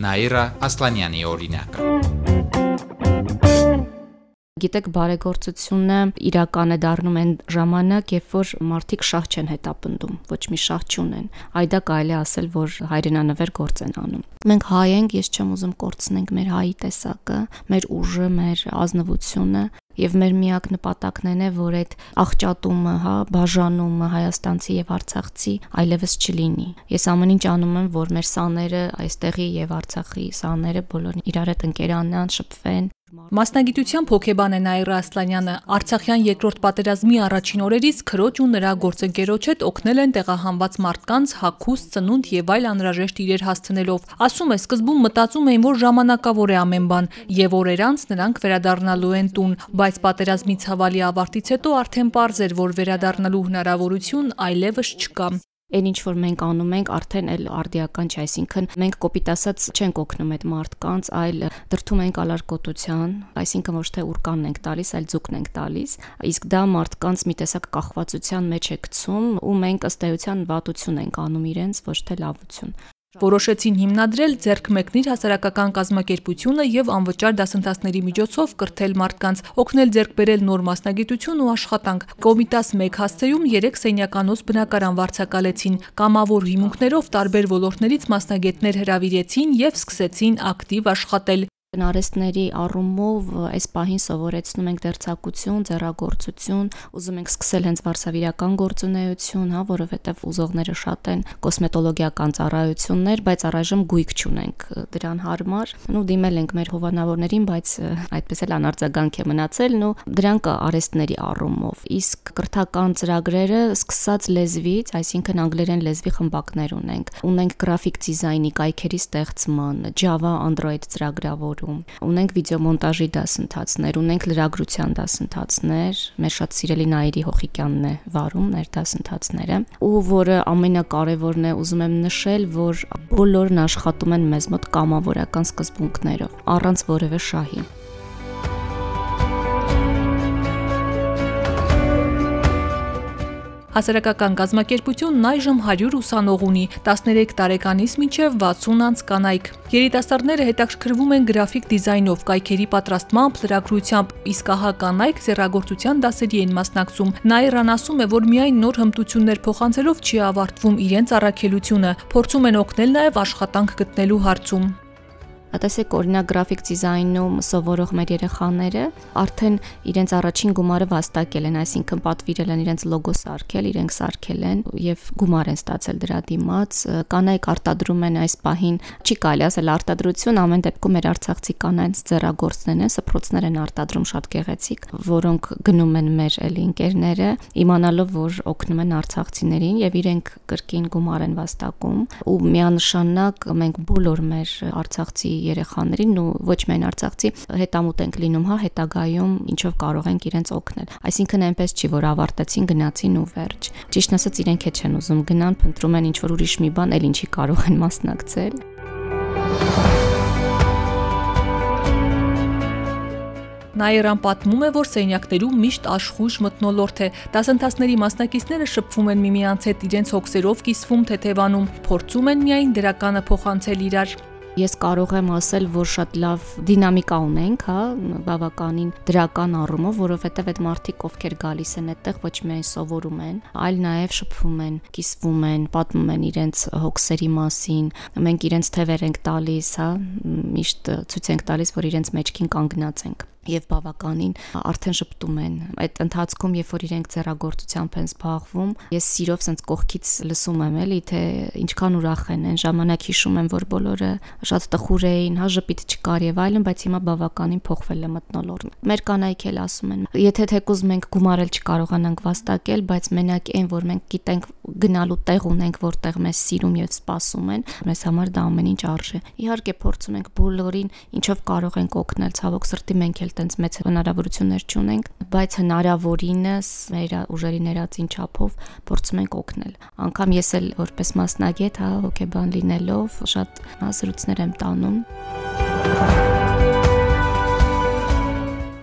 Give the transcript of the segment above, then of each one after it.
Նաիրա Ասլանյանի օրինակը։ Գիտեք, բարեգործությունը իրական է դառնում այն ժամանակ, երբ որ մարդիկ շահ չեն հետապնդում, ոչ մի շահ չունեն։ Այդա կարելի ասել, որ հայրենանվեր գործ են անում։ Մենք հայ ենք, ես չեմ ուզում կորցնենք մեր հայի տեսակը, մեր ուժը, մեր ազնվությունը, եւ մեր միակ նպատակն է, որ այդ աղճատումը, հա, բաժանումը հայաստանցի եւ արցախցի այլևս չլինի։ Ես ամեն ինչ անում եմ, որ մեր սաները, այստեղի եւ Արցախի սաները բոլորն իրար հետ ընկերանան, շփվեն, Մասնագիտությամբ հոկեբան է Նաիրա Ասլանյանը։ Արցախյան երկրորդ պատերազմի առաջին օրերից քրոջ ու նրա գործընկերոջ հետ օգնել են տեղահանված մարդկանց հագուստ, ծնունդ եւ այլ անհրաժեշտ իրեր հասցնելով։ Ասում է, սկզբում մտածում էին, որ ժամանակավոր է ամեն բան, եւ օրեր անց նրանք վերադառնալու են տուն, բայց պատերազմի ցավալի ավարտից հետո արդեն པարզ էր, որ վերադառնալու հնարավորություն այլևս չկա այն ինչ որ մենք անում ենք արդեն էլ արդիական չէ, այսինքն մենք կոպիտ ասած չենք օգնում այդ մարդկանց, այլ դրթում ենք ալարկոտության, այսինքն ոչ թե ուրկանն ենք տալիս, այլ ձուկն ենք տալիս, իսկ դա մարդկանց մի տեսակ կախվածության մեջ է գցում ու մենք ըստ էության վատություն ենք անում իրենց, ոչ թե լավություն։ Որոշեցին հիմնադրել ձերք մեկնիր հասարակական կազմակերպությունը եւ անվճար դասընթացների միջոցով կրթել մարդկանց, օգնել ձերք բերել նոր մասնագիտություն ու աշխատանք։ Կոմիտաս 1 հասցեում 3 սենյականոց բնակարան վարձակալեցին, կամավոր հիմունքներով տարբեր ոլորտներից մասնագետներ հրավիրեցին եւ սկսեցին ակտիվ աշխատել։ Բնարեստների առումով այս պահին սովորեցնում ենք դերձակություն, ձեռագործություն, ուզում ենք սկսել հենց վարսավիրական գործունեություն, հա, որովհետև ուզողները շատ են, կոսմետոլոգիական ծառայություններ, բայց առայժմ գույք չունենք դրան հարմար։ Նու դիմել ենք մեր հովանավորներին, բայց այդպես էլ անարձագանք է մնացել, նու դրանք արեստների առումով։ Իսկ կրթական ծրագրերը սկսած լեզվից, այսինքն անգլերեն լեզվի խմբակներ ունենք։ Ունենք գրաֆիկ դիզայնի, կայքերի ստեղծման, Java, Android ծրագրավոր վարում։ Ունենք վիդեոմոնտաժի դասընթացներ, ունենք լրագրության դասընթացներ, մեր շատ սիրելի Նաիրի Հոխիկյանն է վարում ներ դասընթացները, ու որը ամենակարևորն է, ուզում եմ նշել, որ բոլորն աշխատում են մեզ մոտ կամավորական սկզբունքներով, առանց որևէ շահի։ Հասարակական գազམ་ակերպությունն այժմ 100 ուսանող ունի, 13 տարեկանից մինչև 60 անց կանայք։ Երիտասարդները հետաքրքրվում են գրաֆիկ դիզայնով, կայքերի պատրաստմամբ, լրագրությամբ, իսկ ահա կանայք ձեռագործության դասերի են մասնակցում։ Նաիրան ասում է, որ միայն նոր հմտություններ փոխանցելով չի ավարտվում իրենց առաքելությունը, փորձում են օգնել նաև աշխատանք գտնելու հարցում։ Տեսեք, օրինակ գրաֆիկ դիզայնում սովորող մեր երեխաները արդեն իրենց առաջին գումարը վաստակել են, այսինքն պատվիրել են իրենց լոգո սարքել, իրենք սարքել են եւ գումար են ստացել դրա դիմաց։ Կանայք արտադրում են այս պահին, չի կարելի ասել արտադրություն, ամեն դեպքում մեր արցախցի կանայց ձեռագործներն են, սփռոցներ են արտադրում շատ գեղեցիկ, որոնք գնում են մեր էլի ընկերները, իմանալով, որ օգնում են արցախցիներին եւ իրենք կրկին գումար են վաստակում ու միանշանակ մենք բոլոր մեր արցախցի երեխաներին ու ոչ միայն արցախցի հետամուտ ենք լինում, հա, հետագայում ինչով կարող ենք իրենց օգնել։ Այսինքն այնպես չի, որ ավարտեցին, գնացին ու վերջ։ Ճիշտ ասած իրենք է չեն ուզում գնան, փնտրում են ինչ որ ուրիշ մի բան, էլ ինչի կարող են մասնակցել։ Նաիրան պատմում է, որ սենյակներում միշտ աշխույժ մտնոլորտ է։ Դասընթացների մասնակիցները շփվում են միմյանց հետ իրենց հոգսերով կիսվում թեթևանում, փորձում են միայն դրականը փոխանցել իրար։ Ես կարող եմ ասել, որ շատ լավ դինամիկա ունենք, հա, բավականին դրական առումով, որովհետև այդ մարդիկ, ովքեր գալիս են այդտեղ, ոչ միայն սովորում են, այլ նաև շփվում են, կիսվում են, պատմում են իրենց հոգսերի մասին։ Մենք իրենց թևեր ենք տալիս, հա, միշտ ցույց ենք տալիս, որ իրենց մեջքին կանգնած ենք եւ բավականին արդեն շփտում են։ Այդ ընթացքում, երբ որ իրենք ձեռագործությամբ են զբաղվում, ես սիրով sense կողքից լսում եմ էլի, թե ինչքան ուրախ են։ Այն ժամանակ հիշում եմ, որ բոլորը շատ տխուր էին, հա ժպիտ չկար եւ այլն, բայց հիմա բավականին փոխվել է մտնոլորտը։ Մեր կանայք էլ ասում են, եթե թեկուզ մենք գումարել չկարողանանք վաստակել, բայց մենակ այն, որ մենք գիտենք գնալու տեղ ունենք, որտեղ մեզ սիրում եւ սպասում են, մեզ համար դա ամեն ինչ արժե։ Իհարկե փորձում ենք բոլորին ինչով կարող ենք օգնել, ցավոք սրտի մենք էլ տենց մեծ հնարավորություններ չունենք, բայց հնարավորինս մեր ուժերի ներածին չափով փորձում ենք օգնել։ Անկամ ես էլ որպես մասնագետ, հա, հոգեբան լինելով շատ հասրուցներ եմ տանում։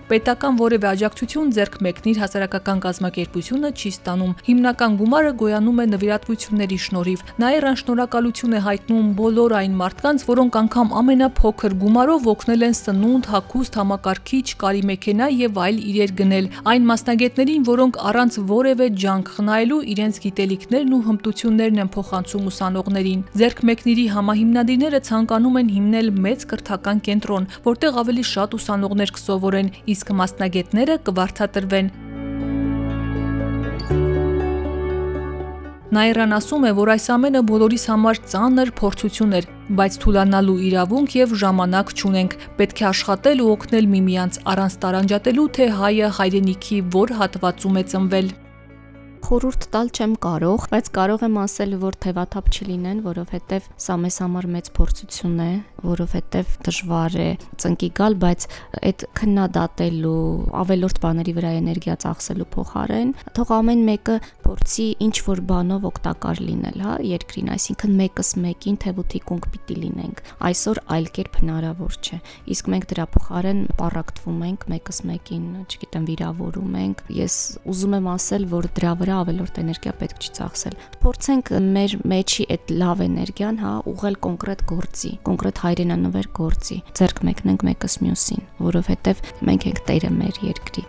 պետական որևէ աջակցություն ձեռք մեկնիր հասարակական կազմակերպությունը չի ստանում։ Հիմնական գումարը գոյանում է նվիրատվությունների շնորհիվ։ Նաիրան շնորհակալություն է հայտնում բոլոր այն մարդկանց, որոնք անգամ ամենափոքր գումարով օգնել են սնունդ, հագուստ, համակարգիչ, կարի մեքենա եւ այլ իրեր գնել։ Այն մասնագետներին, որոնք առանց որևէ ջանք խնայելու իրենց գիտելիքներն ու հմտություններն են փոխանցում ուսանողներին։ Ձերկ մեկնիրի համահիմնադիրները ցանկանում են հիմնել մեծ կրթական կենտրոն, որտեղ ավելի շատ ուսանողներ կսովորեն, իսկ մասնագետները կվարթատրվեն։ Նայրան ասում է, որ այս ամենը բոլորիս համար ծանր փորձություն էր, բայց թուլանալու իրավունք եւ ժամանակ չունենք։ Պետք է աշխատել ու օգնել միմյանց, առանց տարանջատելու, թե հայը հայրենիքի որ հատվածում է ծնվել խորուրդ տալ չեմ կարող, բայց կարող եմ ասել, որ թևաթափ չլինեն, որովհետև սա մեզ համար մեծ փորձություն է, որովհետև դժվար է ծնկի գալ, բայց այդ քննադատելու, ավելորդ բաների վրա էներգիա ծախսելու փոխարեն, թող ամեն մեկը փորձի ինչ որ բանով օգտակար լինել, հա, երկրին, այսինքն մեկս մեկին թևութիկունք պիտի լինենք։ Այսօր այլ կերպ հնարավոր չէ։ Իսկ մենք դրա փոխարեն պարակտվում ենք մեկս մեկին, չգիտեմ, վիրավորում ենք։ Ես ուզում եմ ասել, որ դրա վրա ավելորդ էներգիա պետք չի ծախսել։ Փորձենք մեր մեջի այդ լավ էներգիան, հա, ուղղել կոնկրետ գործի, կոնկրետ հայրենանվեր գործի։ Ձերկ մեկնենք մեկս մյուսին, որովհետև մենք ենք տերը մեր երկրի։